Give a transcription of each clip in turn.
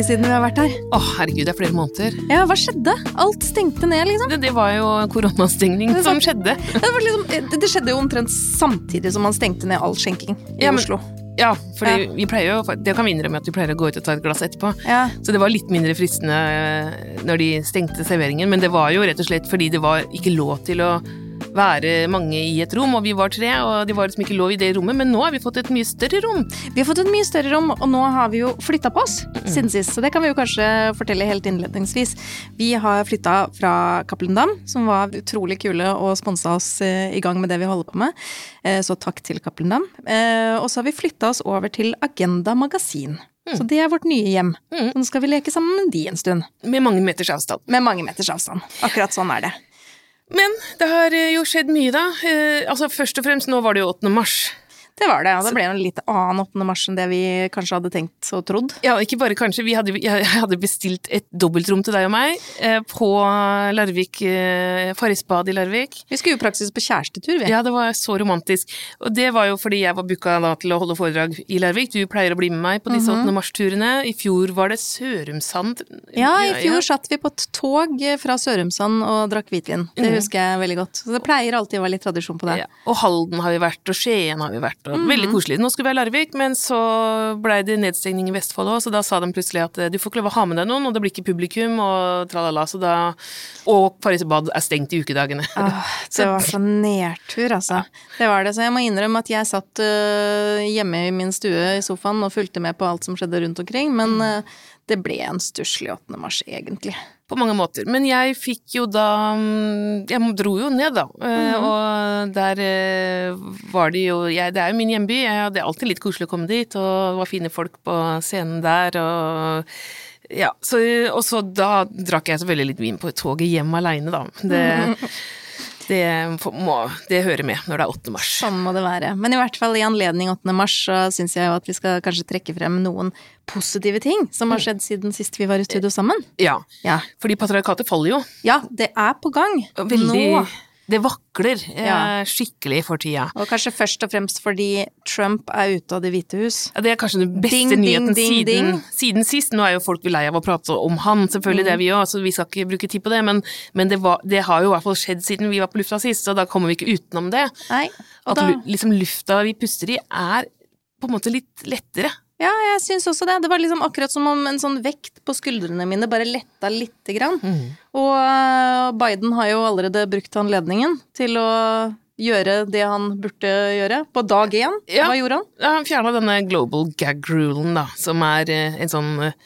lenge siden vi har vært her. Å, herregud, det er flere måneder. Ja, hva skjedde? Alt stengte ned, liksom. Det, det var jo koronastengning som skjedde. Det, var liksom, det, det skjedde jo omtrent samtidig som man stengte ned all skjenking i Ja, men- Oslo. Ja, fordi vi pleier jo Det kan vi innrømme at vi pleier å gå ut og ta et glass etterpå. Ja. Så det var litt mindre fristende eh, når de stengte serveringen, men det var jo rett og slett fordi det var ikke lov til å være mange i et rom, og vi var tre, og det var liksom ikke lov i det rommet, men nå har vi fått et mye større rom. Vi har fått et mye større rom, og nå har vi jo flytta på oss siden sist. Så det kan vi jo kanskje fortelle helt innledningsvis. Vi har flytta fra Cappelen Dam, som var utrolig kule og sponsa oss eh, i gang med det vi holder på med. Eh, Så takk til Cappelen Dam. Eh, Og så har vi flytta oss over til Agenda Magasin. Så det er vårt nye hjem. Mm. Så nå skal vi leke sammen med de en stund. Med mange meters avstand. Med mange meters avstand. Akkurat sånn er det. Men det har eh, jo skjedd mye, da. Eh, altså Først og fremst, nå var det jo 8. mars. Det var det, og det ble en litt annen 8. mars enn det vi kanskje hadde tenkt og trodd. Ja, ikke bare kanskje. Vi hadde, jeg hadde bestilt et dobbeltrom til deg og meg eh, på Larvik, eh, Farrisbad i Larvik. Vi skulle jo praksis på kjærestetur, vi. Ja, det var så romantisk. Og det var jo fordi jeg var booka til å holde foredrag i Larvik. Du pleier å bli med meg på disse 8. mars-turene. I fjor var det Sørumsand. Ja, i fjor satt vi på et tog fra Sørumsand og drakk hvitvin. Det husker jeg veldig godt. Så det pleier alltid å være litt tradisjon på det. Ja. Og Halden har vi vært, og Skien har vi vært. Og Veldig koselig. Nå skulle vi ha Larvik, men så blei det nedstengning i Vestfold òg, så da sa de plutselig at eh, du får ikke lov å ha med deg noen, og det blir ikke publikum, og tralala, så da Og Farrisbad er stengt i ukedagene. Åh, det var så nedtur, altså. Det var det. Så jeg må innrømme at jeg satt uh, hjemme i min stue i sofaen og fulgte med på alt som skjedde rundt omkring, men uh, det ble en stusslig 8. mars, egentlig. På mange måter. Men jeg fikk jo da mm, Jeg dro jo ned, da. Eh, Og der eh, var det jo jeg, Det er jo min hjemby. Jeg, er alltid litt koselig å komme dit, og det var fine folk på scenen der, og ja, så, og så da drakk jeg selvfølgelig litt vin på toget hjem aleine, da. Det, det, må, det hører med når det er 8. mars. Sånn må det være. Men i hvert fall i anledning 8. mars så syns jeg jo at vi skal kanskje trekke frem noen positive ting som har skjedd siden sist vi var i studio sammen. Ja, Ja, fordi patriarkatet faller jo. ja det er på gang. Veldig Nå. Det vakler eh, Ja. skikkelig for tida. Og kanskje først og fremst fordi Trump er ute av Det hvite hus. Ja, det er kanskje den beste Ding, nyheten ding, siden, ding. siden sist. Nå er jo folk lei av å prate om han, selvfølgelig det er vi òg, så vi skal ikke bruke tid på det, men, men det, var, det har jo i hvert fall skjedd siden vi var på lufta sist, så da kommer vi ikke utenom det. Nei, At da, liksom lufta vi puster i er på en måte litt lettere. Ja, jeg syns også det. Det var liksom akkurat som om en sånn vekt på skuldrene mine bare letta lite grann. Og øh, Biden har jo allerede brukt anledningen til å gjøre det han burde gjøre, på dag én. Ja. Hva gjorde han? Ja, han fjerna denne global gag-rulen, da, som er eh, en sånn eh,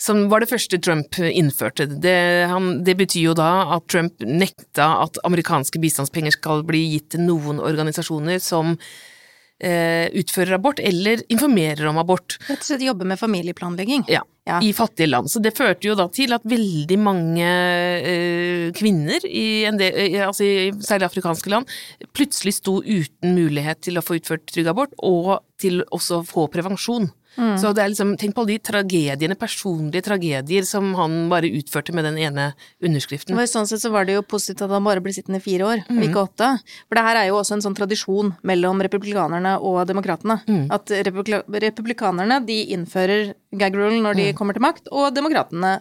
som var det første Trump innførte. Det, han, det betyr jo da at Trump nekta at amerikanske bistandspenger skal bli gitt til noen organisasjoner som eh, utfører abort, eller informerer om abort. Rett og slett jobber med familieplanlegging. Ja, Ja. I fattige land. Så det førte jo da til at veldig mange eh, kvinner, i en del, eh, altså i særlig afrikanske land, plutselig sto uten mulighet til å få utført trygg abort, og til også å få prevensjon. Mm. Så det er liksom, tenk på alle de tragediene, personlige tragedier, som han bare utførte med den ene underskriften. Og Sånn sett så var det jo positivt at han bare ble sittende i fire år, Mm. ikke åtte. For det her er jo også en sånn tradisjon mellom republikanerne og demokratene. Mm. At republika republikanerne de innfører gag rule når Mm. de kommer til makt, og demokratene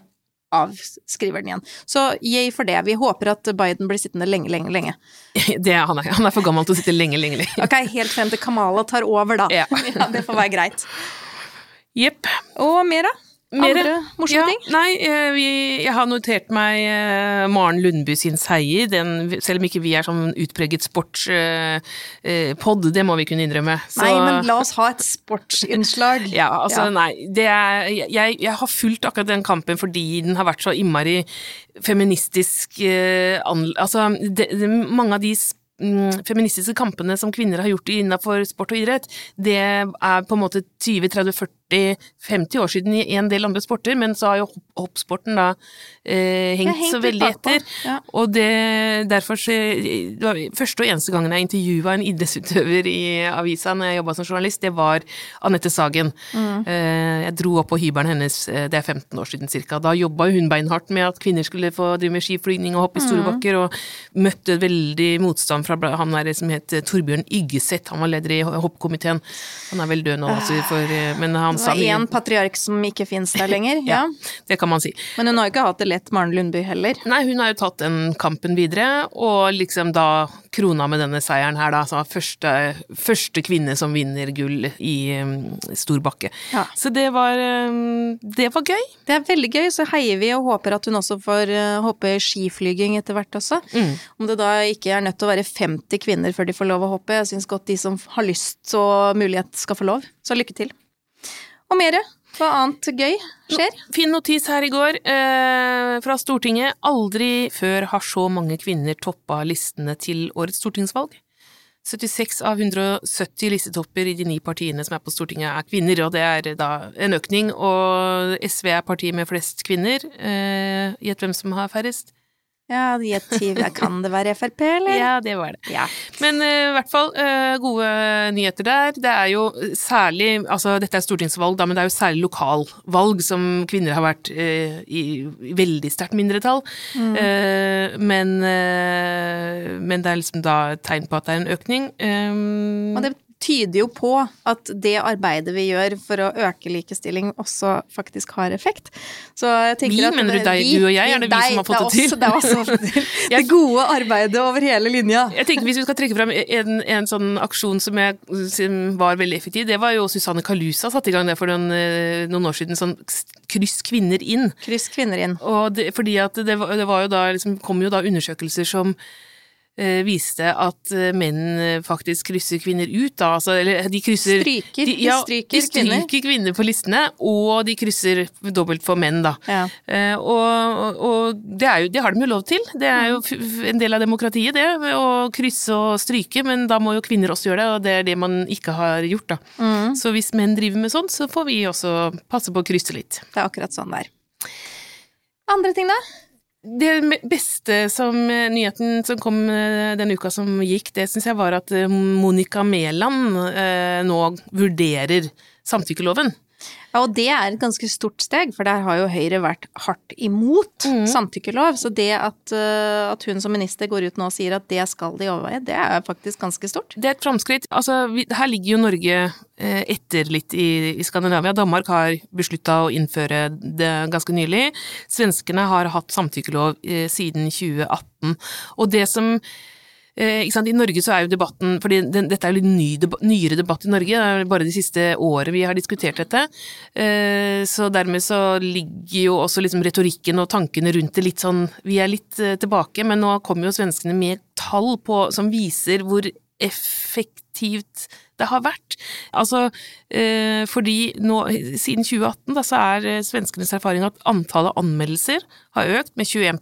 avskriver den igjen. Så yay for det. Vi håper at Biden blir sittende lenge, lenge, lenge. Det er, han, er, han er for gammel til å sitte lenge, lenge, lenge. Ok, helt frem til Kamala tar over, da. Ja. det får være greit. Jepp. Og mer, da? Mere? Andre morsomme ja, ting? Nei, eh, vi, jeg har notert meg eh, Maren Lundby sin seier, den, selv om ikke vi er sånn utpreget sportspod, eh, det må vi kunne innrømme. Så, Nei, men la oss ha et sportsinnslag. ja, altså Ja. nei, det er, jeg, jeg har fulgt akkurat den kampen fordi den har vært så innmari feministisk eh, Altså, det, det, mange av de mm, feministiske kampene som kvinner har gjort innenfor sport og idrett, det er på en måte 20-30-40-50 år siden i en del andre sporter, men så har jo hoppsporten da eh, hengt, hengt så veldig etter. ja. Og det, derfor så, det var første og eneste gangen jeg intervjua en idrettsutøver i avisa når jeg jobba som journalist, det var Anette Sagen. Mm. Eh, Jeg dro opp på hybelen hennes, eh, det er 15 år siden cirka. Da jobba hun beinhardt med at kvinner skulle få drive med skiflygning og hoppe i Mm. store bakker, og møtte veldig motstand fra han der som het Torbjørn Yggeseth, han var leder i hoppkomiteen. Han er vel død nå, altså, for, eh, men han Det var én patriark som ikke finnes der lenger. ja. Det kan man si. Men hun har jo ikke hatt det lett, Maren Lundby heller. Nei, hun har jo tatt den kampen videre, og liksom da krona med denne seieren her, da. Så første, første kvinne som vinner gull i um, stor bakke. Ja. Så det var um, Det var gøy. Det er veldig gøy, så heier vi og håper at hun også får uh, hoppe skiflyging etter hvert også. Mm. Om det da ikke er nødt til å være 50 kvinner før de får lov å hoppe. Jeg syns godt de som har lyst og mulighet skal få lov. Så lykke til. Og mere? Hva annet gøy skjer? Fin notis her i går eh, fra Stortinget. Aldri før har så mange kvinner toppa listene til årets stortingsvalg. 76 av 170 listetopper i de ni partiene som er på Stortinget, er kvinner, og det er da en økning. Og SV er partiet med flest kvinner. Eh, hvem som har færrest? Ja, Kan det være Frp, eller? Ja, det var det. Ja. Men eh, i hvert fall eh, gode nyheter der. Det er jo særlig Altså, dette er stortingsvalg, da, men det er jo særlig lokalvalg som kvinner har vært eh, i, i veldig sterkt mindretall. Mm. men, men det er liksom da tegn på at det er en økning. Eh, Og det tyder jo på at det arbeidet vi gjør for å øke likestilling, også faktisk har effekt. Så jeg tenker Vi, at mener du deg? Du og jeg? Er det vi deg, som har fått det til? Det er oss som har fått det til. Det gode arbeidet over hele linja. Jeg tenker Hvis vi skal trekke frem en, en sånn aksjon som, jeg, som var veldig effektiv, det var jo Susanne Kalusa satte i gang det for noen, eh, noen år siden. Sånn kryss kvinner inn. Kryss kvinner inn. Og det, fordi at det, var- det var jo da, liksom, kom jo da undersøkelser som viste at eh, menn eh, faktisk krysser kvinner ut, da. Altså, eller de krysser Stryker. de, De stryker de kvinner. stryker kvinner på listene, og de krysser dobbelt for menn, da. Ja. Eh, og og det, er jo, det har de jo lov til. Det er jo en del av demokratiet, det. Å krysse og stryke, men da må jo kvinner også gjøre det, og det er det man ikke har gjort, da. Mm. Så hvis menn driver med sånt, så får vi også passe på å krysse litt. Det er akkurat sånn det er. Andre ting, da? Det beste som eh, nyheten som kom eh, den uka som gikk, det syns jeg var at eh, Monica Mæland eh, nå vurderer samtykkeloven. Ja, og det er et ganske stort steg, for der har jo Høyre vært hardt imot mm. samtykkelov. Så det at, uh, at hun som minister går ut nå og sier at det skal de overveie, det er faktisk ganske stort. Det er et framskritt. Altså, vi, her ligger jo Norge eh, etter litt i, i Skandinavia. Danmark har beslutta å innføre det ganske nylig. Svenskene har hatt samtykkelov eh, siden 2018. Og det som Eh? I Norge så er jo debatten fordi Dette er jo litt ny debatt, nyere debatt i Norge, det er bare de siste året vi har diskutert dette. Eh, så dermed så ligger jo også liksom retorikken og tankene rundt det litt sånn Vi er litt eh, tilbake, men nå kommer jo svenskene med tall på, som viser hvor effektivt det har vært. Altså, eh, fordi nå, siden 2018 da, så er eh, svenskenes erfaring at antallet anmeldelser har økt med 21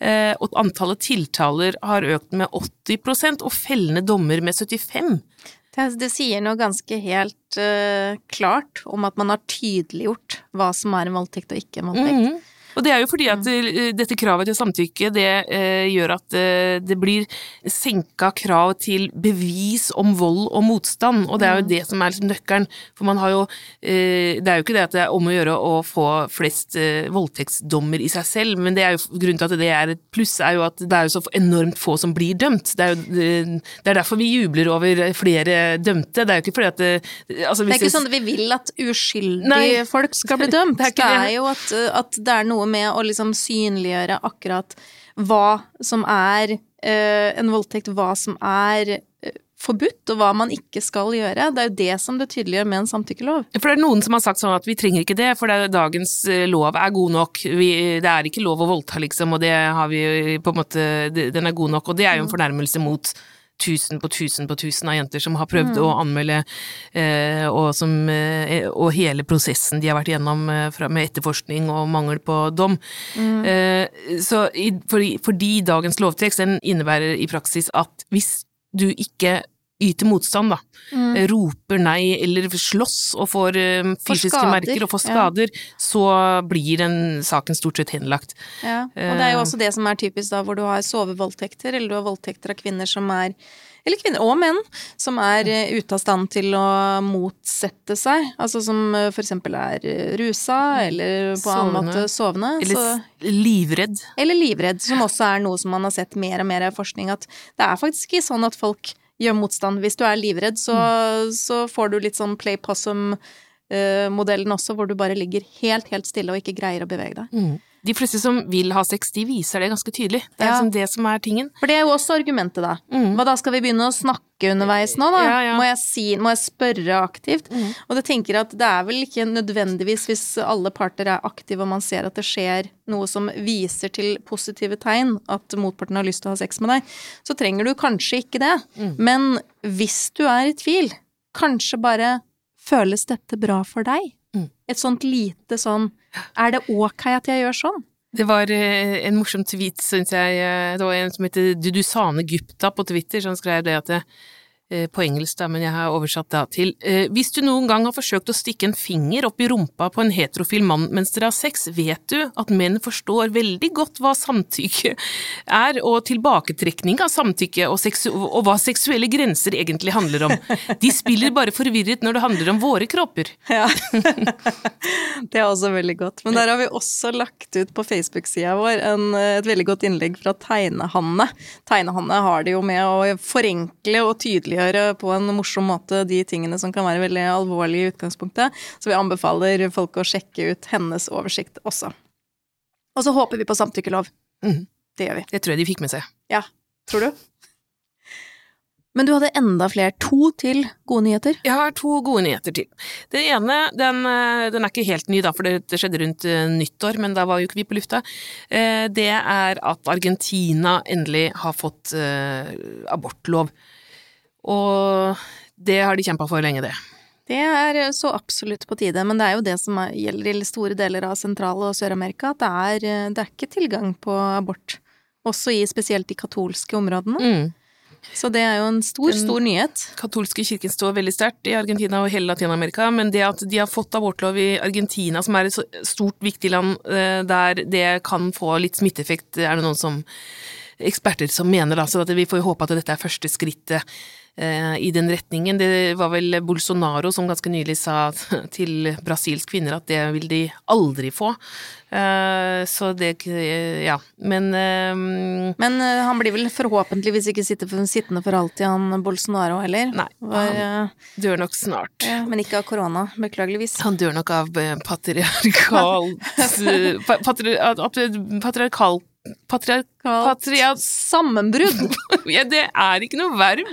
eh, og antallet tiltaler har økt med 80% og fellende dommer med 75 Det, det sier noe ganske helt uh, klart om at man har tydeliggjort hva som er en voldtekt og ikke en voldtekt. Mhm. Og det er jo fordi at eh, dette kravet til samtykke, det eh, gjør at eh, det blir senka krav til bevis om vold og motstand, og det er jo det som er liksom nøkkelen. For man har jo eh, Det er jo ikke det at det er om å gjøre å få flest voldtektsdommer i seg selv, men det er jo grunnen til at det er et pluss, er jo at det er jo så enormt få som blir dømt. Det er jo det er derfor vi jubler over flere dømte. Det er jo ikke fordi at det, altså, Det er ikke sånn at vi vil at uskyldige Nei. folk skal bli dømt. Det er Det det er, jo at, at det er noe med å liksom synliggjøre akkurat hva som er eh, en voldtekt, hva som er eh, forbudt, og hva man ikke skal gjøre. Det er jo det som det tydeliggjør med en samtykkelov. For det er noen som har sagt sånn at vi trenger ikke det, for det, dagens eh, lov er god nok. Vi, det er ikke lov å voldta, liksom, og det har vi på en måte Den er god nok, og det er jo en fornærmelse mot tusen på tusen på tusen av jenter som har prøvd å anmelde, eh, og, som, eh, og hele prosessen de har vært gjennom eh, fra, med etterforskning og mangel på dom. Eh, så i, fordi, fordi dagens lovtekst den innebærer i praksis at hvis du ikke yter motstand, da, Mm. roper nei eller slåss og får uh, fysiske skader, merker og får ja. skader, så blir den saken stort sett henlagt. Ja, og det er jo Eh. også det som er typisk da, hvor du har sovevoldtekter, eller du har voldtekter av kvinner som er eller kvinner og menn som er eh, ute av stand til å motsette seg. Altså som f.eks. er eh, rusa, eller på annen måte sovende. Eller så, livredd. eller livredd, som også er noe som man har sett mer og mer av forskning, at det er faktisk ikke sånn at folk gjør motstand. Hvis du er livredd, så, så får du litt sånn play possum modellen også, hvor du bare ligger helt, helt stille og ikke greier å bevege deg. Mm. De fleste som vil ha sex, de viser det ganske tydelig. Det er Ja. liksom det som er tingen. For det er jo også argumentet, da. Mm. Hva da, skal vi begynne å snakke underveis nå, da? Ja, ja. Må, jeg si, må jeg spørre aktivt? Og du tenker at det er vel ikke nødvendigvis, hvis alle parter er aktive og man ser at det skjer noe som viser til positive tegn, at motparten har lyst til å ha sex med deg, så trenger du kanskje ikke det. Men hvis du er i tvil, kanskje bare føles dette bra for deg? Mm. Et sånt lite sånn Er det ok at jeg gjør sånn? Det var eh, en morsom tweet, syns jeg. eh, Det var en som heter Dudusane Gupta på Twitter, som skrev det at på engelsk, da, men jeg har oversatt det til eh, Hvis du noen gang har forsøkt å stikke en finger opp i rumpa på en heterofil mann mens dere har sex, vet du at menn forstår veldig godt hva samtykke er, og tilbaketrekning av samtykke, og, og hva seksuelle grenser egentlig handler om. De spiller bare forvirret når det handler om våre kropper. Ja. det er også veldig godt. Men der har vi også lagt ut på Facebook-sida vår en, et veldig godt innlegg fra Tegnehanne. Tegnehanne har det jo med å forenkle og tydeliggjøre på en morsom måte de tingene som kan være veldig alvorlige i utgangspunktet, så vi anbefaler folk å sjekke ut hennes oversikt også. Og så håper vi på samtykkelov. Mm. Det gjør vi. Det tror jeg de fikk med seg. Ja. Tror du? Men du hadde enda flere. To til gode nyheter. Jeg har to gode nyheter til. Den ene, den, eh, den er ikke helt ny, da, for det, skjedde rundt eh, nyttår, men da var jo ikke vi på lufta. Eh, Det er at Argentina endelig har fått abortlov. Og det har de kjempa for lenge, det. Det er så absolutt på tide, men det er jo det som er, gjelder i store deler av Sentral- og Sør-Amerika, at det er, det er ikke tilgang på abort. Også i spesielt de katolske områdene. Mm. Så det er jo en stor, Den- stor nyhet. katolske kirken står veldig sterkt i Argentina og hele Latin-Amerika, men det at de har fått abortlov i Argentina, som er et stort, viktig land eh, der det kan få litt smitteeffekt, er det noen som eksperter som mener, da, så at vi får håpe at dette er første skrittet i den retningen. Det var vel Bolsonaro som ganske nylig sa til brasilsk kvinner at det vil de aldri få. Eh, så det Ja. Men eh, Men eh, han blir vel forhåpentligvis ikke sittende for alltid, han Bolsonaro heller. Nei, Var, han- eh, dør nok snart. ja, men ikke av korona, beklageligvis. Han dør nok av eh, patriarkalt eh, pa- patri, at- at- Patriarkal patriarkalt Patriar... Sammenbrudd! Ja, det er ikke noe verb!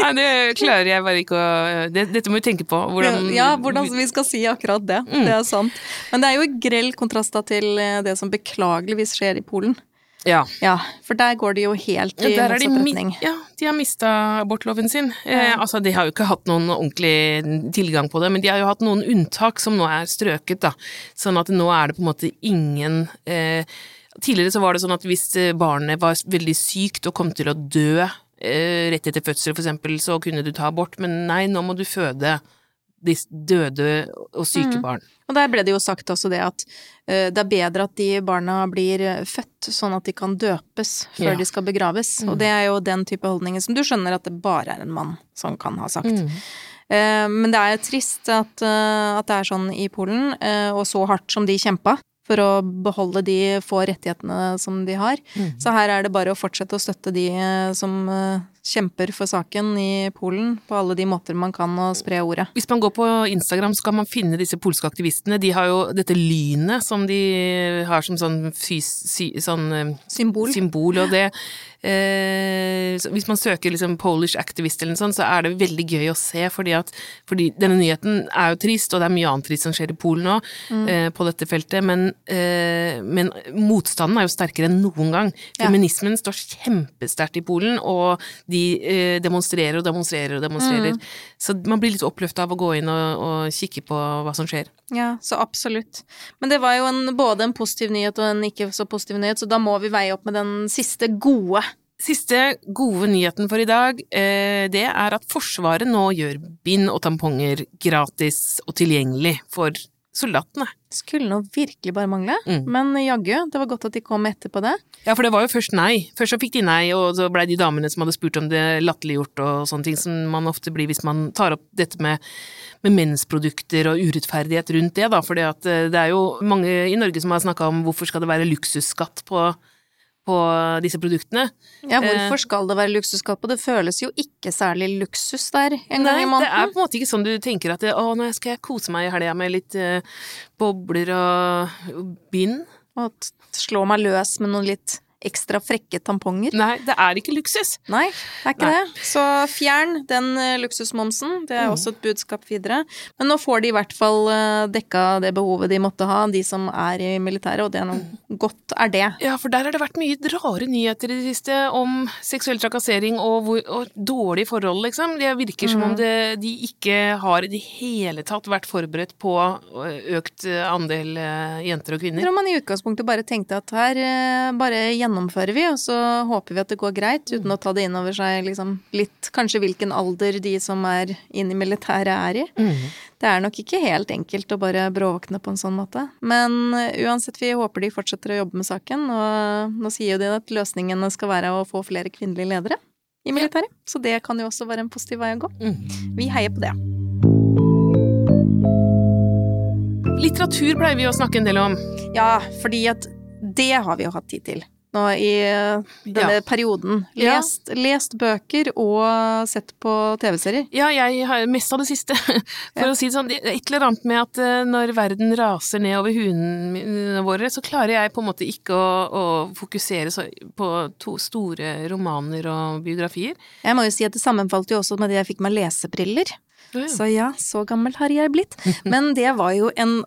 Nei, det klarer jeg bare ikke å det, Dette må vi tenke på. Hvordan ja, hvordan vi skal si akkurat det. Mm. Det er sant. Men det er jo grell kontrast til eh, det som beklageligvis skjer i Polen. Ja. Ja, for der går det jo helt i Ja, motsatt retning. ja, de har mista abortloven sin. Eh, altså, de har jo ikke hatt noen ordentlig tilgang på det, men de har jo hatt noen unntak som nå er strøket, da. Sånn at nå er det på en måte ingen eh, Tidligere så var det sånn at hvis eh, barnet var veldig sykt og kom til å dø eh, rett etter fødsel, for eksempel, så kunne du ta abort, men nei, nå må du føde de døde og syke Mm. barn. Og der ble det jo sagt også det at uh, det er bedre at de barna blir eh, født sånn at de kan døpes før Ja. de skal begraves. Mm. Og det er jo den type holdninger som du skjønner at det bare er en mann som kan ha sagt. Mm. Eh, men det er trist at, eh, at det er sånn i Polen, eh, og så hardt som de kjempa for å beholde de få rettighetene som de har. Mm. Så her er det bare å fortsette å støtte de eh, som eh, kjemper for saken i Polen, på alle de måter man kan å spre ordet. Hvis man går på Instagram, så kan man finne disse polske aktivistene. De har jo dette lynet som de har som sånn, fys, sy, sånn eh, Symbol. symbol, og det Hvis man søker liksom Polish activist eller noe sånt, så er det veldig gøy å se, fordi at fordi denne nyheten er jo trist, og det er mye annet trist som skjer i Polen nå, Mm. eh, på dette feltet, men, eh, men motstanden er jo sterkere enn noen gang. Ja. Feminismen står kjempesterkt i Polen, og de eh, demonstrerer og demonstrerer og demonstrerer. Mm. Så man blir litt oppløfta av å gå inn og, og kikke på hva som skjer. Ja, så absolutt. Men det var jo en, både en positiv nyhet og en ikke så positiv nyhet, så da må vi veie opp med den siste gode. Siste gode nyheten for i dag, eh, det er at Forsvaret nå gjør bind og tamponger gratis og tilgjengelig for soldatene. Skulle nå virkelig bare mangle, Mm. men jaggu, det var godt at de kom etterpå det. Ja, for det var jo først nei. Først så fikk de nei, og så blei de damene som hadde spurt om det latterliggjort og sånne ting som man ofte blir hvis man tar opp dette med, med mensprodukter og urettferdighet rundt det, da. For det er jo mange i Norge som har snakka om hvorfor skal det være luksusskatt på på disse produktene. Ja, hvorfor skal det være luksuskåpe? Det føles jo ikke særlig luksus der en gang Nei, i det er på en måte ikke sånn du tenker at å, nå skal jeg kose meg i helga med litt uh, bobler og bind. Og slå meg løs med noen litt ekstra frekke tamponger. Nei, det er ikke luksus. Nei, det er ikke Nei. det. Så fjern den eh, luksusmomsen. Det er Mm. også et budskap videre. Men nå får de i hvert fall eh, dekka det behovet de måtte ha, de som er i militæret, og det er noe godt er det. Ja, for der har det vært mye rare nyheter i det siste om seksuell trakassering og, hvor, og dårlige forhold, liksom. Det virker som om det, de ikke har i det hele tatt vært forberedt på økt andel eh, jenter og Jeg kvinner. tror man i utgangspunktet bare tenkte at her bare bare gjennomfører vi, og så håper vi at det går greit, uten å ta det inn over seg liksom litt kanskje hvilken alder de som er inn i militæret er i. Mm. Det er nok ikke helt enkelt å bare bråvåkne på en sånn måte. Men eh, uansett, vi håper de fortsetter å jobbe med saken, og nå sier jo de at løsningene skal være å få flere kvinnelige ledere i militæret. Så det kan jo også være en positiv vei å gå. Mm. Vi heier på det. Litteratur pleier vi å snakke en del om. Ja, fordi at det har vi jo hatt tid til. Nå i eh, denne Ja. perioden. Ja. Lest, lest bøker og sett på TV-serier. Ja, jeg har mest av det siste. For Ja. å si det sånn, et eller annet med at eh, når verden raser ned over hundene våre, så klarer jeg på en måte ikke å, å fokusere så, på to store romaner og biografier. Jeg må jo si at det sammenfalt jo også med det jeg fikk meg lesebriller. Så ja, så gammel har jeg blitt. Men det var jo en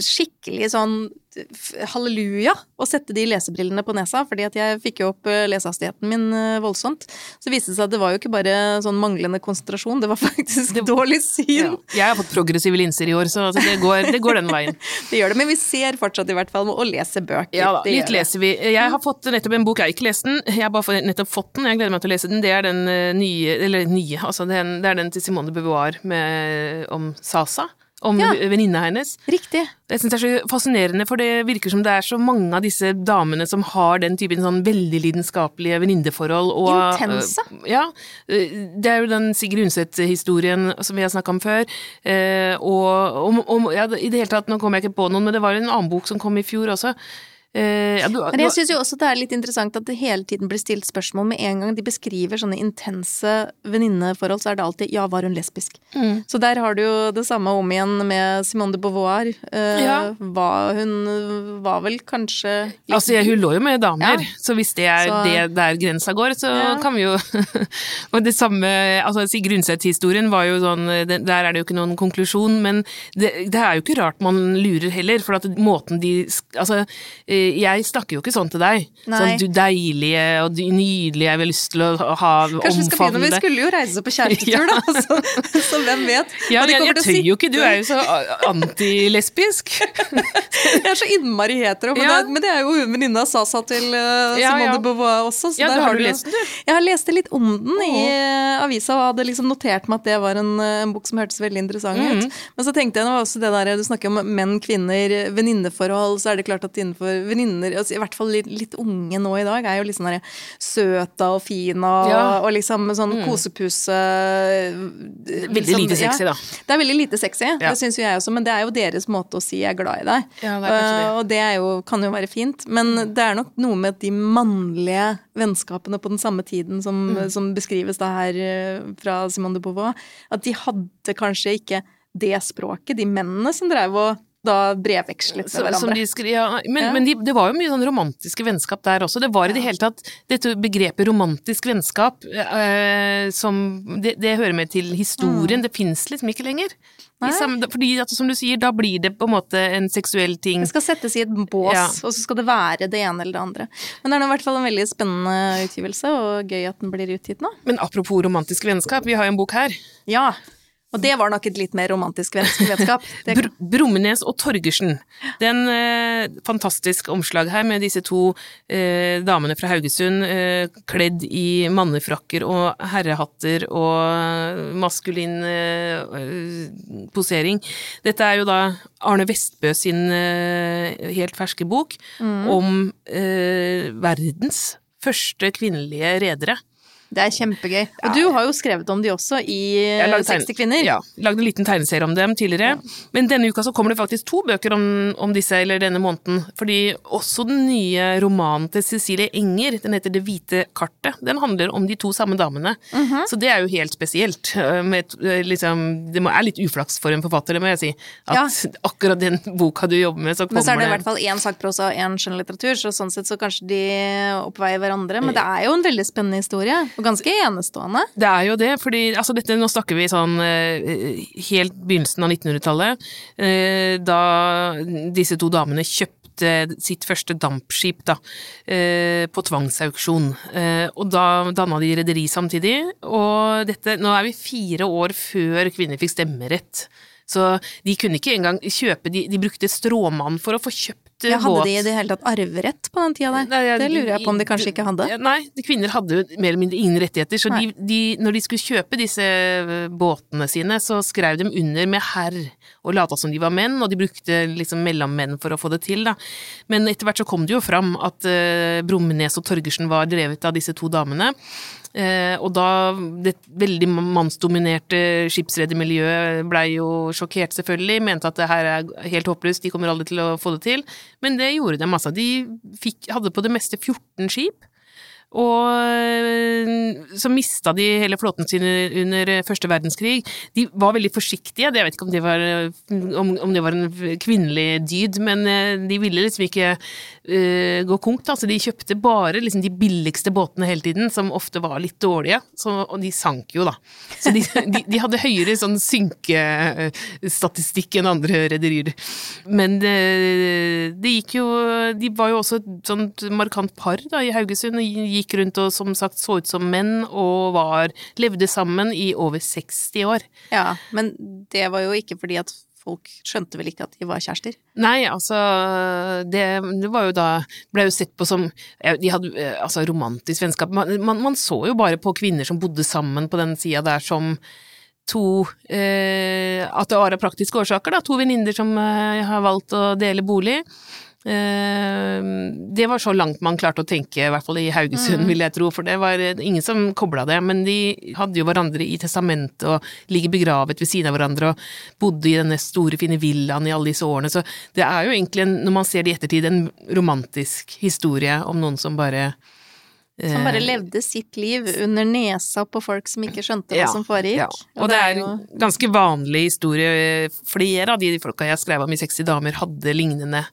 skikkelig sånn halleluja å sette de lesebrillene på nesa, fordi at jeg fikk jo opp eh, lesehastigheten min eh, voldsomt. Så viste det seg at det var jo ikke bare sånn manglende konsentrasjon, det var faktisk dårlig syn. Ja. Jeg har fått progressive linser i år, så altså, det, går, det går den veien. Det gjør det, men vi ser fortsatt i hvert fall med å lese bøker. Ja da, litt leser vi. Jeg har fått nettopp en bok, jeg har ikke lest den, jeg har bare fått- nettopp fått den, jeg gleder meg til å lese den. Det er den eh, nye, eller nye, altså den, det er den til Simone de Beauvoir med, om Sasa. Om Ja. venninna hennes. Riktig. Jeg syns det er så fascinerende, for det virker som det er så mange av disse damene som har den typen sånn veldig lidenskapelige venninneforhold. Intense. Uh, Ja. Det er jo den Sigrid Undset-historien som vi har snakka om før. Uh, Og om, om ja, i det hele tatt, nå kommer jeg ikke på noen, men det var en annen bok som kom i fjor også. Eh, ja, du, Men jeg syns jo også det er litt interessant at det hele tiden blir stilt spørsmål med en gang de beskriver sånne intense venninneforhold, så er det alltid 'ja, var hun lesbisk'? Mm. Så der har du jo det samme om igjen med Simone de Beauvoir. Eh, Ja. var hun var vel kanskje litt Altså, hun lå jo med damer, Ja. så hvis det er Så- det der grensa går, så Ja. kan vi jo Og det samme Altså, Sigrid Undset-historien var jo sånn Der er det jo ikke noen konklusjon, men det, det er jo ikke rart man lurer heller, for at måten de Altså, eh, jeg snakker jo ikke sånn til deg. Nei. Sånn du deilige og du nydelige, jeg vil lyst til å ha Kanskje vi skal begynne, vi skulle jo reise på kjærestetur, da, så, så hvem vet? Ja, men jeg, jeg tør jo ikke, du er jo så antilesbisk. Jeg er så innmari hetero, men, Ja. det, men det er jo hun venninna Sasa til uh, Ja, Simone ja. de Beauvoir også. Så Ja, der har har du lest den, du? Jeg har lest litt om den i uh, avisa og hadde liksom notert meg at det var en, eh, en bok som hørtes veldig interessant Mhm. ut. Men så tenkte jeg nå også det der, du snakker om menn, kvinner, venninneforhold, så er det klart at innenfor venninner, altså i hvert fall litt, litt unge nå i dag, er jo litt sånn der søta og fina og, Ja. og liksom sånn kosepuse Veldig liksom, lite sexy, ja. da. Det er veldig lite sexy, Ja. det syns jo jeg også, men det er jo deres måte å si 'jeg er glad i deg'. Ja, det det. Uh, og det er jo, kan jo være fint, men det er nok noe med de mannlige vennskapene på den samme tiden som, Mm. som beskrives da her uh, fra Simone de Beauvoir, at de hadde kanskje ikke det språket, de mennene som drev og da brevvekslet med hverandre. som de skri, ja, men Ja. men de, det var jo mye sånn romantiske vennskap der også. Det var i det hele tatt Dette begrepet romantisk vennskap eh, som det, det hører med til historien. Det fins liksom ikke lenger. I Mm. Samme, fordi at, som du sier, da blir det på en måte en seksuell ting. Det skal settes i et bås, Ja. og så skal det være det ene eller det andre. Men det er nå i hvert fall en veldig spennende utgivelse, og gøy at den blir utgitt nå. Men apropos romantisk vennskap, vi har jo en bok her. Ja, og det var nok et litt mer romantisk venn- vennskap. Br Brummenes og Torgersen. Det er en eh, fantastisk omslag her med disse to eh, damene fra Haugesund eh, kledd i mannefrakker og herrehatter og maskulin eh, posering. Dette er jo da Arne Vestbø sin eh, helt ferske bok om eh, verdens første kvinnelige redere. Det er kjempegøy. Og du har jo skrevet om de også i 60 kvinner. Ja, lagde en liten tegneserie om dem tidligere. Men denne uka så kommer det faktisk to bøker om, om disse, eller denne måneden. Fordi også den nye romanen til Cecilie Enger, den heter Det hvite kartet, den handler om de to samme damene. Mhm. Så det er jo helt spesielt. øh, Med, øh, liksom, det er litt uflaks for en forfatter, det må jeg si. At akkurat den boka du jobber med, så kommer det Men så er det i hvert fall én sakprosa og én skjønnlitteratur, så sånn sett så kanskje de oppveier hverandre. Men det er jo en veldig spennende historie, ganske enestående. Det er jo det, fordi altså dette, nå snakker vi sånn eh, helt begynnelsen av 1900-tallet, eh, da disse to damene kjøpte sitt første dampskip da, eh, på tvangsauksjon. Og da danna de rederi samtidig, og dette, nå er vi fire år før kvinner fikk stemmerett. Så de kunne ikke engang kjøpe, de, de brukte stråmann for å få kjøpt Ja, hadde de i det hele tatt arverett på den tida der? Nei, ja, det lurer jeg på om de kanskje ikke hadde. Nei, de kvinner hadde jo mer eller mindre ingen rettigheter, så de, de, når de skulle kjøpe disse eh, båtene sine, så skrev de under med herr, og lata som de var menn, og de brukte liksom mellommenn for å få det til, da. Men etter hvert så kom det jo fram at uh, Brumnes og Torgersen var drevet av disse to damene. Eh, og da det veldig mannsdominerte skipsredermiljøet blei jo sjokkert, selvfølgelig, mente at det her er helt håpløst, de kommer aldri til å få det til. Men det gjorde dem, altså. De fikk, hadde på det meste 14 skip. Og øh, så mista de hele flåten sin under første verdenskrig. De var veldig forsiktige, jeg vet ikke om det var, om, om det var en kvinnelig dyd, men øh, de ville liksom ikke uh, gå konk, da, så de kjøpte bare liksom de billigste båtene hele tiden, som ofte var litt dårlige, så, og de sank jo, da. Så de, de, de hadde høyere sånn synkestatistikk enn andre rederier. Men det, det gikk jo De var jo også et sånt markant par da, i Haugesund, og gikk rundt og som sagt så ut som menn, og var Levde sammen i over 60 år. Ja, men det var jo ikke fordi at folk skjønte vel ikke at de var kjærester. Nei, altså det, det var jo da Ble jo sett på som De hadde eh, altså romantisk vennskap. Man, man, man så jo bare på kvinner som bodde sammen på den sida der som to eh, At det var av praktiske årsaker, da. To venninner som eh, har valgt å dele bolig. Eh, det var så langt man klarte å tenke, i hvert fall i Haugesund, vil jeg tro, for det var eh, ingen som kobla det. Men de hadde jo hverandre i testamentet og ligger begravet ved siden av hverandre og bodde i denne store, fine villaen i alle disse årene. Så det er jo egentlig, en, når man ser det i ettertid, en romantisk historie om noen som bare Som bare eh, levde sitt liv under nesa på folk som ikke skjønte hva Ja, som foregikk. Ja. Og det er en ganske vanlig historie. Flere av de folka jeg skrev om i 60 damer, hadde lignende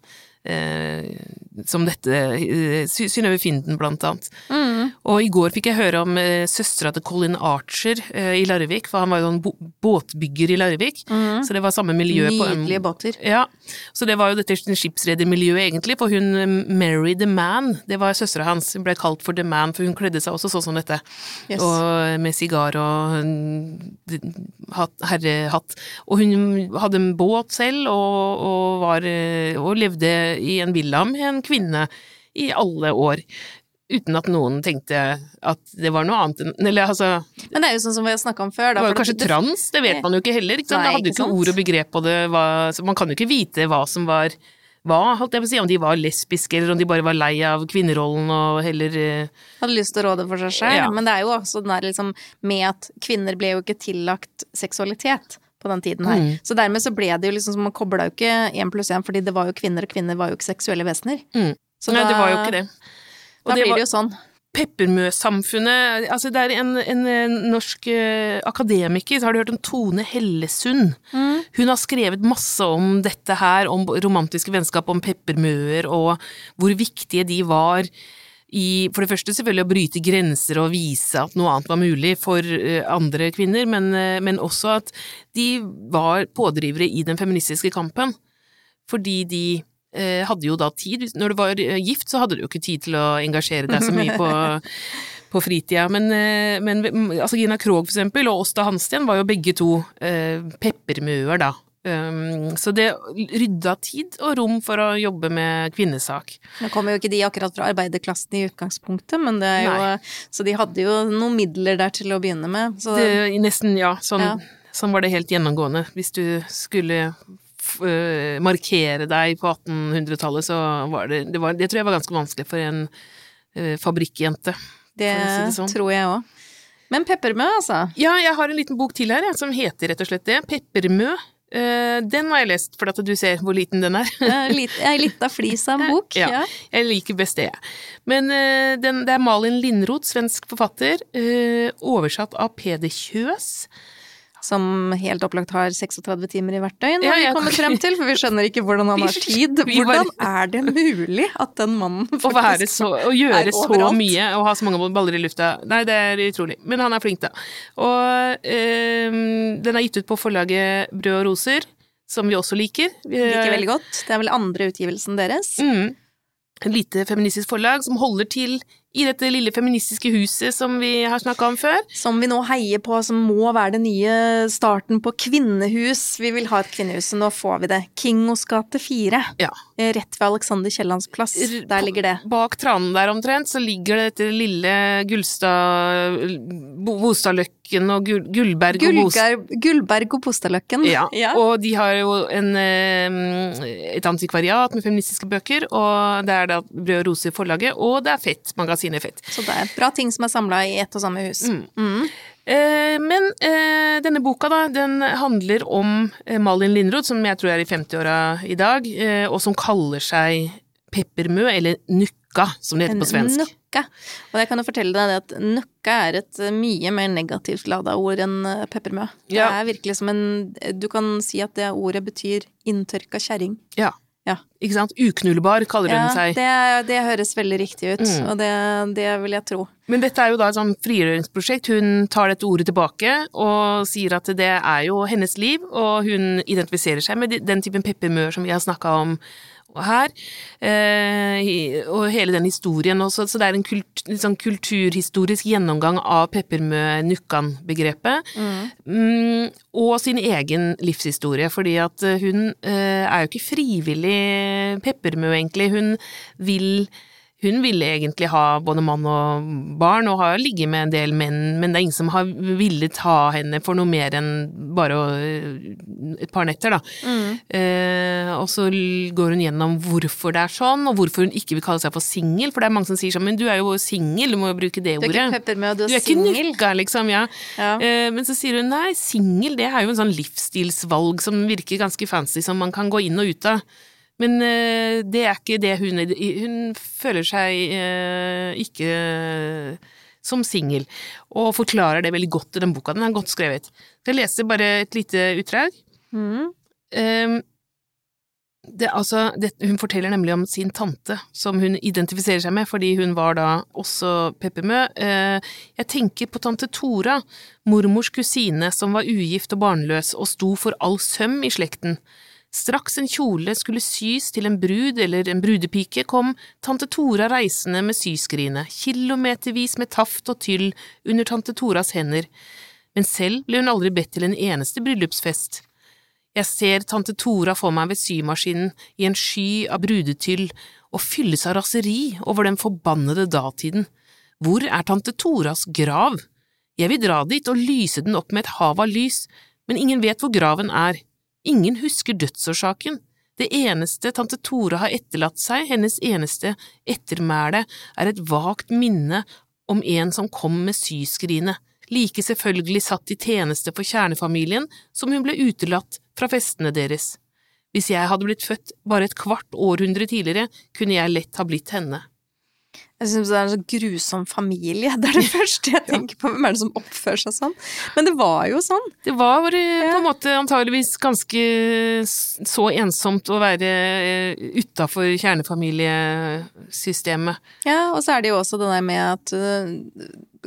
som dette, eh, Sy- Synnøve Finden blant annet. mm, Og i går fikk jeg høre om eh, søstera til Colin Archer eh, i Larvik, for han var jo en båtbygger i Larvik, mm. så det var samme miljø på Nydelige båter. ja, så det var jo dette skipsredermiljøet egentlig, for hun eh, Mary the Man, det var søstera hans, hun ble kalt for The Man, for hun kledde seg også sånn som dette, Yes. og med sigar og hatt, herrehatt. Og hun hadde en båt selv, og, og, var, eh, og levde i en villa med en kvinne i alle år. Uten at noen tenkte at det var noe annet enn Eller altså, Men det er jo sånn som vi har snakka om før. det var jo kanskje det- trans, det vet man jo ikke heller. Ikke sant? Nei, det hadde jo ikke ikke ord og begrep på det, hva, så man kan jo ikke vite hva som var hva, holdt jeg på å si, om de var lesbiske, eller om de bare var lei av kvinnerollen og heller eh, hadde lyst til å råde for seg selv. Ja. Men det er jo også den der liksom med at kvinner ble jo ikke tillagt seksualitet på den tiden her. Mm. Så dermed så ble det jo liksom som man kobla jo ikke én pluss én, fordi det var jo kvinner, og kvinner var jo ikke seksuelle vesener. Mm. Så Nei, da, det var jo ikke det. Og Da det blir var det jo sånn. Peppermøsamfunnet Altså, det er en, en, norsk eh, akademiker, så har du hørt om Tone Hellesund? Mm. Hun har skrevet masse om dette her, om romantiske vennskap, om peppermøer, og hvor viktige de var i for det første selvfølgelig å bryte grenser og vise at noe annet var mulig for eh, andre kvinner, men, eh, men også at de var pådrivere i den feministiske kampen. Fordi de eh, hadde jo da tid Når du var eh, gift, så hadde du jo ikke tid til å engasjere deg så mye på, på fritida. Men, men mm, altså Gina Krog for eksempel, og Åsta Hansten var jo begge to eh, peppermøer, da. Um, så det rydda tid og rom for å jobbe med kvinnesak. Nå kommer jo ikke de akkurat fra arbeiderklassen i utgangspunktet, men det er jo Nei. Så de hadde jo noen midler der til å begynne med. Så Det, nesten, ja sånn, Ja. sånn var det helt gjennomgående. Hvis du skulle øh, markere deg på 1800-tallet, så var det, det var, Det tror jeg var ganske vanskelig for en uh, fabrikkjente. det, si det sånn. tror jeg òg. Men peppermø, altså. Ja, jeg har en liten bok til her, jeg, som heter rett og slett det. Peppermø. Eh, den har jeg lest, for at du ser hvor liten den er. Ei lita flis av en bok. Ja, Ja. jeg liker best det. jeg. Men uh, den, det er Malin Lindroth, svensk forfatter, uh, oversatt av Peder Kjøs. Som helt opplagt har 36 timer i hvert døgn, har vi kommet frem til, for vi skjønner ikke hvordan han har tid. Hvordan er det mulig at den mannen Å være overalt? så, å gjøre er så mye og ha så mange baller i lufta. Nei, det er utrolig. Men han er flink, da. Og øh, den er gitt ut på forlaget Brød og roser, som vi også liker. Vi- liker veldig godt? Det er vel andre utgivelsen deres? Mm. Et lite feministisk forlag som holder til i dette lille feministiske huset som vi har snakka om før. Som vi nå heier på, som må være den nye starten på kvinnehus. Vi vil ha et kvinnehus, og nå får vi det. Kingos gate 4. Ja. Eh, Rett ved Alexander Kiellands plass. Der ligger det. Bak tranen der omtrent så ligger det dette lille Gullstad Bo- Bostadløkken og Gullberg og Bostad Gullberg og Bostadløkken. Ja, og de har jo en, eh, et antikvariat med feministiske bøker, og det er da Brød og roser forlaget, og det er Fett, magasinet Fett. Så det er bra ting som er samla i ett og samme hus. Mm. Eh, men eh, denne boka da, den handler om eh, Malin Lindroth, som jeg tror er i 50-åra i dag, eh, og som kaller seg Peppermø, eller Nukka, som det heter på svensk. Nukka. Og jeg kan jo fortelle deg at nukka er et mye mer negativt lada ord enn peppermø. Det Ja. er virkelig som en Du kan si at det ordet betyr inntørka kjerring. Ja. Ja. Ikke sant? Uknullbar kaller Ja, hun seg. det, det høres veldig riktig ut, Mm. og det, det vil jeg tro. Men dette er jo da et sånn frigjøringsprosjekt. Hun tar dette ordet tilbake og sier at det er jo hennes liv, og hun identifiserer seg med den typen peppermør som vi har snakka om her. Eh, og hele den historien også, så det er en kult, sånn kulturhistorisk gjennomgang av peppermø-nukkan-begrepet. Mm, og sin egen livshistorie, fordi at eh, hun eh, er jo ikke frivillig peppermø, egentlig. Hun vil hun ville egentlig ha både mann og barn, og har ligget med en del menn, men det er ingen som har villet ha henne for noe mer enn bare et par netter, da. Eh, og så går hun gjennom hvorfor det er sånn, og hvorfor hun ikke vil kalle seg for singel, for det er mange som sier sånn, men du er jo singel, du må jo bruke det ordet. Du er ikke med du Du er er ikke nykka, nukka, liksom, ja. Ja. Eh, men så sier hun nei, singel det er jo en sånn livsstilsvalg som virker ganske fancy, som man kan gå inn og ut av. Men eh, det er ikke det hun Hun føler seg eh, ikke som singel, og forklarer det veldig godt i den boka. Den er godt skrevet. Jeg leser bare et lite utdrag. Mm. Ehm, det, altså, det, hun forteller nemlig om sin tante, som hun identifiserer seg med, fordi hun var da også peppermø. Eh, jeg tenker på tante Tora, mormors kusine som var ugift og barnløs og sto for all søm i slekten. Straks en kjole skulle sys til en brud eller en brudepike, kom tante Tora reisende med syskrinet, kilometervis med taft og tyll under tante Toras hender, men selv ble hun aldri bedt til en eneste bryllupsfest. Jeg ser tante Tora for meg ved symaskinen i en sky av brudetyll og fylles av raseri over den forbannede datiden. Hvor er tante Toras grav? Jeg vil dra dit og lyse den opp med et hav av lys, men ingen vet hvor graven er. Ingen husker dødsårsaken. Det eneste tante Tore har etterlatt seg, hennes eneste ettermæle, er et vagt minne om en som kom med syskrinet, like selvfølgelig satt i tjeneste for kjernefamilien som hun ble utelatt fra festene deres. Hvis jeg hadde blitt født bare et kvart århundre tidligere, kunne jeg lett ha blitt henne. Jeg syns det er en så grusom familie. Det er det første jeg tenker på. Hvem er det som oppfører seg sånn? Men det var jo sånn. Det var eh, på en måte antageligvis ganske så ensomt å være utafor kjernefamiliesystemet. Ja, og så er det jo også det der med at øh,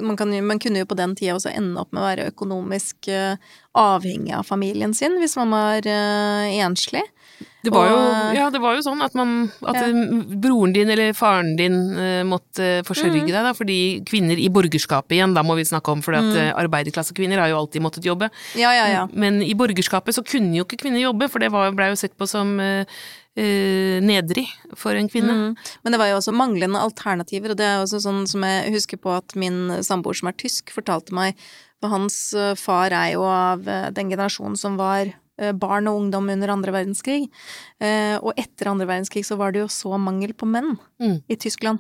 man, kan, man kunne jo på den tida også ende opp med å være økonomisk øh, avhengig av familien sin hvis man var øh, enslig. Det var, jo, ja, det var jo sånn at, man, at Ja. broren din eller faren din uh, måtte forsørge Mm. deg, da, fordi kvinner i borgerskapet igjen, da må vi snakke om, for Mm. at arbeiderklassekvinner har jo alltid måttet jobbe. Ja, ja, ja. Men i borgerskapet så kunne jo ikke kvinner jobbe, for det var- blei jo sett på som uh, nedrig for en kvinne. Mm. Men det var jo også manglende alternativer, og det er også sånn som jeg husker på at min samboer som er tysk, fortalte meg, for hans far er jo av den generasjonen som var barn og ungdom under andre verdenskrig. Eh, Og etter andre verdenskrig så var det jo så mangel på menn Mm. i Tyskland.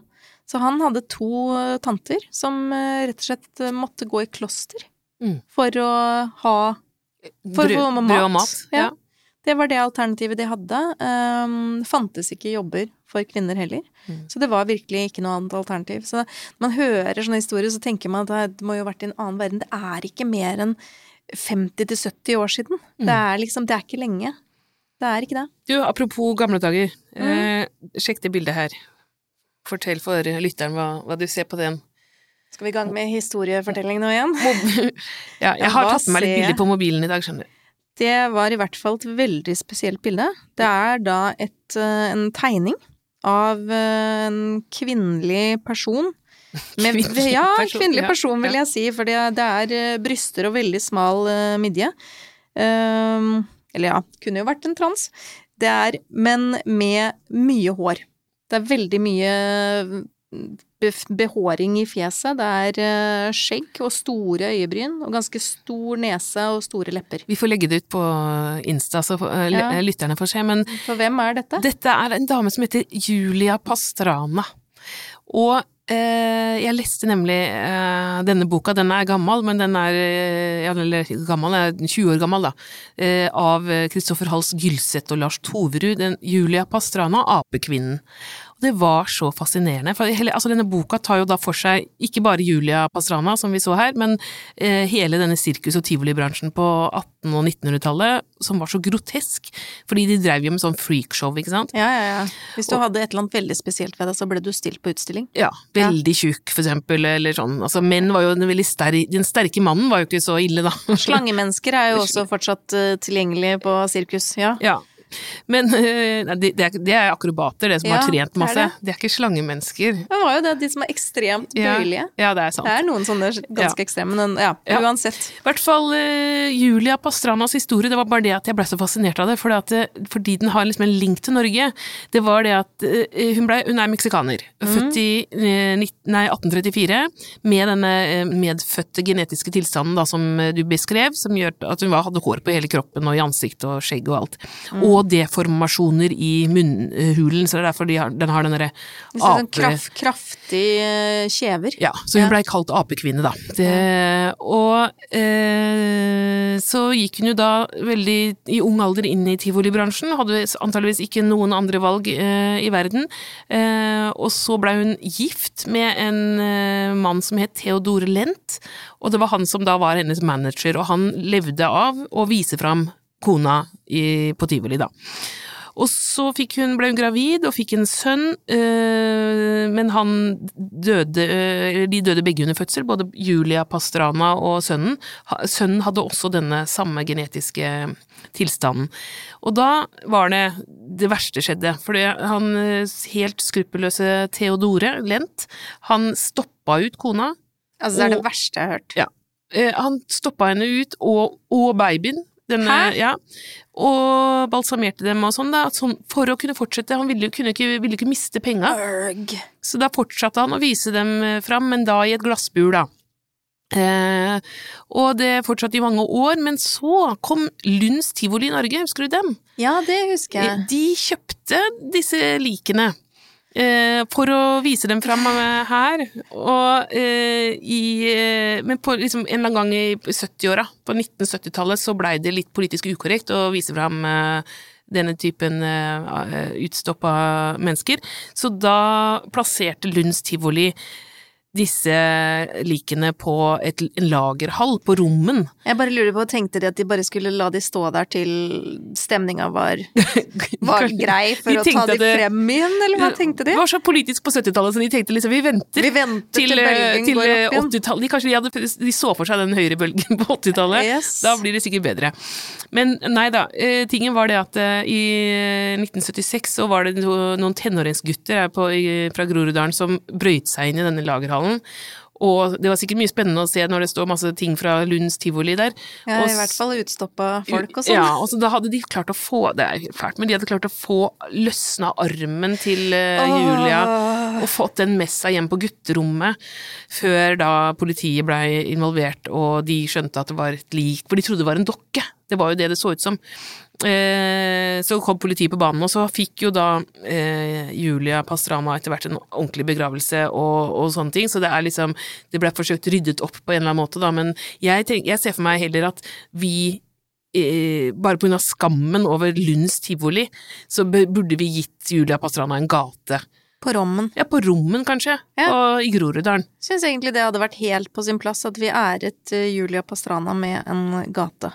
Så han hadde to eh, tanter som eh, rett og slett eh, måtte gå i kloster Mm. for å ha For Brød, å få mat. brød og mat. Ja. Ja. Det var det alternativet de hadde. Um, fantes ikke jobber for kvinner heller. Mm. Så det var virkelig ikke noe annet alternativ. Så når man hører sånne historier, så tenker man at det må jo ha vært i en annen verden. Det er ikke mer enn 50-70 år siden. Mm. Det er liksom, det er ikke lenge. Det er ikke det. Du, apropos gamle dager. Mm. Eh, sjekk det bildet her. Fortell for lytteren hva, hva du ser på den. Skal vi i gang med historiefortelling nå igjen? ja, jeg har tatt med meg litt bilder på mobilen i dag, skjønner du. Det var i hvert fall et veldig spesielt bilde. Det er da et, eh, en tegning av eh, en kvinnelig person. Med, ja, kvinnelig person vil jeg si, for det, er eh, bryster og veldig smal eh, midje. Um, eller ja, kunne jo vært en trans. Det er, men med mye hår. Det er veldig mye behåring i fjeset. Det er eh, skjegg og store øyebryn og ganske stor nese og store lepper. Vi får legge det ut på Insta, så eh, Ja. lytterne får se. Men For hvem er dette? dette er en dame som heter Julia Pastrana. Og eh, jeg leste nemlig eh, denne boka, den er gammel, men den er eh, eller gammel, er 20 år gammel, da. Eh, av Kristoffer Hals Gylseth og Lars Toverud. Den Julia Pastrana, Apekvinnen. Og det var så fascinerende. For hele, altså denne boka tar jo da for seg ikke bare Julia Pastrana, som vi så her, men eh, hele denne sirkus- og tivolibransjen på 1800- og 1900-tallet, som var så grotesk. Fordi de drev jo med sånn freakshow, ikke sant. Ja, ja, ja. Hvis du hadde et eller annet veldig spesielt ved deg, så ble du stilt på utstilling. Ja, veldig tjukk, for eksempel, eller sånn. Altså, menn var jo den veldig sterke Den sterke mannen var jo ikke så ille, da. Slangemennesker er jo også fortsatt uh, tilgjengelig på sirkus, ja. Ja. Men eh, det, de er, er akrobater, det som Ja, har trent det er masse. det. De er ikke slangemennesker. Det var jo det, de som er ekstremt Ja, bøyelige. ja, det er sant. Det er noen sånne ganske ekstreme, men ja, Ja. uansett. I hvert fall uh, Julia Pastranas historie, det var bare det at jeg ble så fascinert av det, fordi, at, fordi den har liksom en link til Norge. Det var det at uh, hun, ble, hun er meksikaner, født i eh, nei, 1834, med denne eh, medfødte genetiske tilstanden da, som eh, du beskrev, som gjør at hun var, hadde hår på hele kroppen og i ansiktet og skjegg og alt. Og deformasjoner i munnhulen, så det er derfor de har, den har den derre Hvis er sånn kraft, kraftig eh, kjever. Ja, så hun Ja. blei kalt apekvinne, da. Det, og eh, så gikk hun jo da veldig i ung alder inn i tivolibransjen, hadde antageligvis ikke noen andre valg eh, i verden. Eh, og så blei hun gift med en eh, mann som het Theodore Lent, og det var han som da var hennes manager, og han levde av å vise fram kona i, på tivoli, da. Og så hun, ble hun gravid og fikk en sønn, øh, men han døde øh, De døde begge under fødsel, både Julia Pastrana og sønnen. Ha- Sønnen hadde også denne samme genetiske tilstanden. Og da var det det verste skjedde, for han øh, helt skruppelløse Theodore Lent, han stoppa ut kona. Altså, det er det verste jeg har hørt. Ja. Eh, han stoppa henne ut, og, og babyen. Denne? Ja, og balsamerte dem og sånn, da, sånn, for å kunne fortsette. Han ville jo kunne ikke, ville ikke miste penga, så da fortsatte han å vise dem eh, fram, men da i et glassbur, da. Eh, og det fortsatte i mange år, men så kom Lunds tivoli i Norge, husker du dem? Ja, det husker jeg. De kjøpte disse likene. Eh, for å vise dem fram her, og eh, i eh, Men på liksom, en eller annen gang i 70-åra, på 1970-tallet, så blei det litt politisk ukorrekt å vise fram denne typen utstoppa mennesker. Så da plasserte Lunds tivoli disse likene på et, en lagerhall på Rommen. Jeg bare lurer på, tenkte de at de bare skulle la de stå der til stemninga var, var grei for å ta de det- frem igjen, eller hva tenkte de? Det var så politisk på 70-tallet, så de tenkte liksom vi venter. Vi venter til, til, eh, bølgen til går opp igjen. 80-tallet. De, kanskje de, hadde, de så for seg den høyrebølgen på 80-tallet. Yes. Da blir det sikkert bedre. Men nei da, eh, tingen var det at eh, i 1976 så var det noen tenåringsgutter fra Groruddalen som brøyt seg inn i denne lagerhallen. Og det var sikkert mye spennende å se når det står masse ting fra Lunds tivoli der. Ja, Og I hvert fall utstoppa folk og sånn. ja, og så da hadde de klart å få Det er fælt, men de hadde klart å få løsna armen til uh. Julia og fått den med seg hjem på gutterommet før da politiet blei involvert og de skjønte at det var et lik, for de trodde det var en dokke. Det var jo det det så ut som. Eh, så kom politiet på banen, og så fikk jo da eh, Julia Pastrana etter hvert en ordentlig begravelse og, og, sånne ting, så det er liksom Det ble forsøkt ryddet opp på en eller annen måte, da, men jeg, tenk, jeg ser for meg heller at vi eh, bare på grunn av skammen over Lunds tivoli, så burde vi gitt Julia Pastrana en gate. På Rommen. Ja, på Rommen, kanskje. Ja. Og i Groruddalen. Syns egentlig det hadde vært helt på sin plass at vi æret eh, Julia Pastrana med en gate.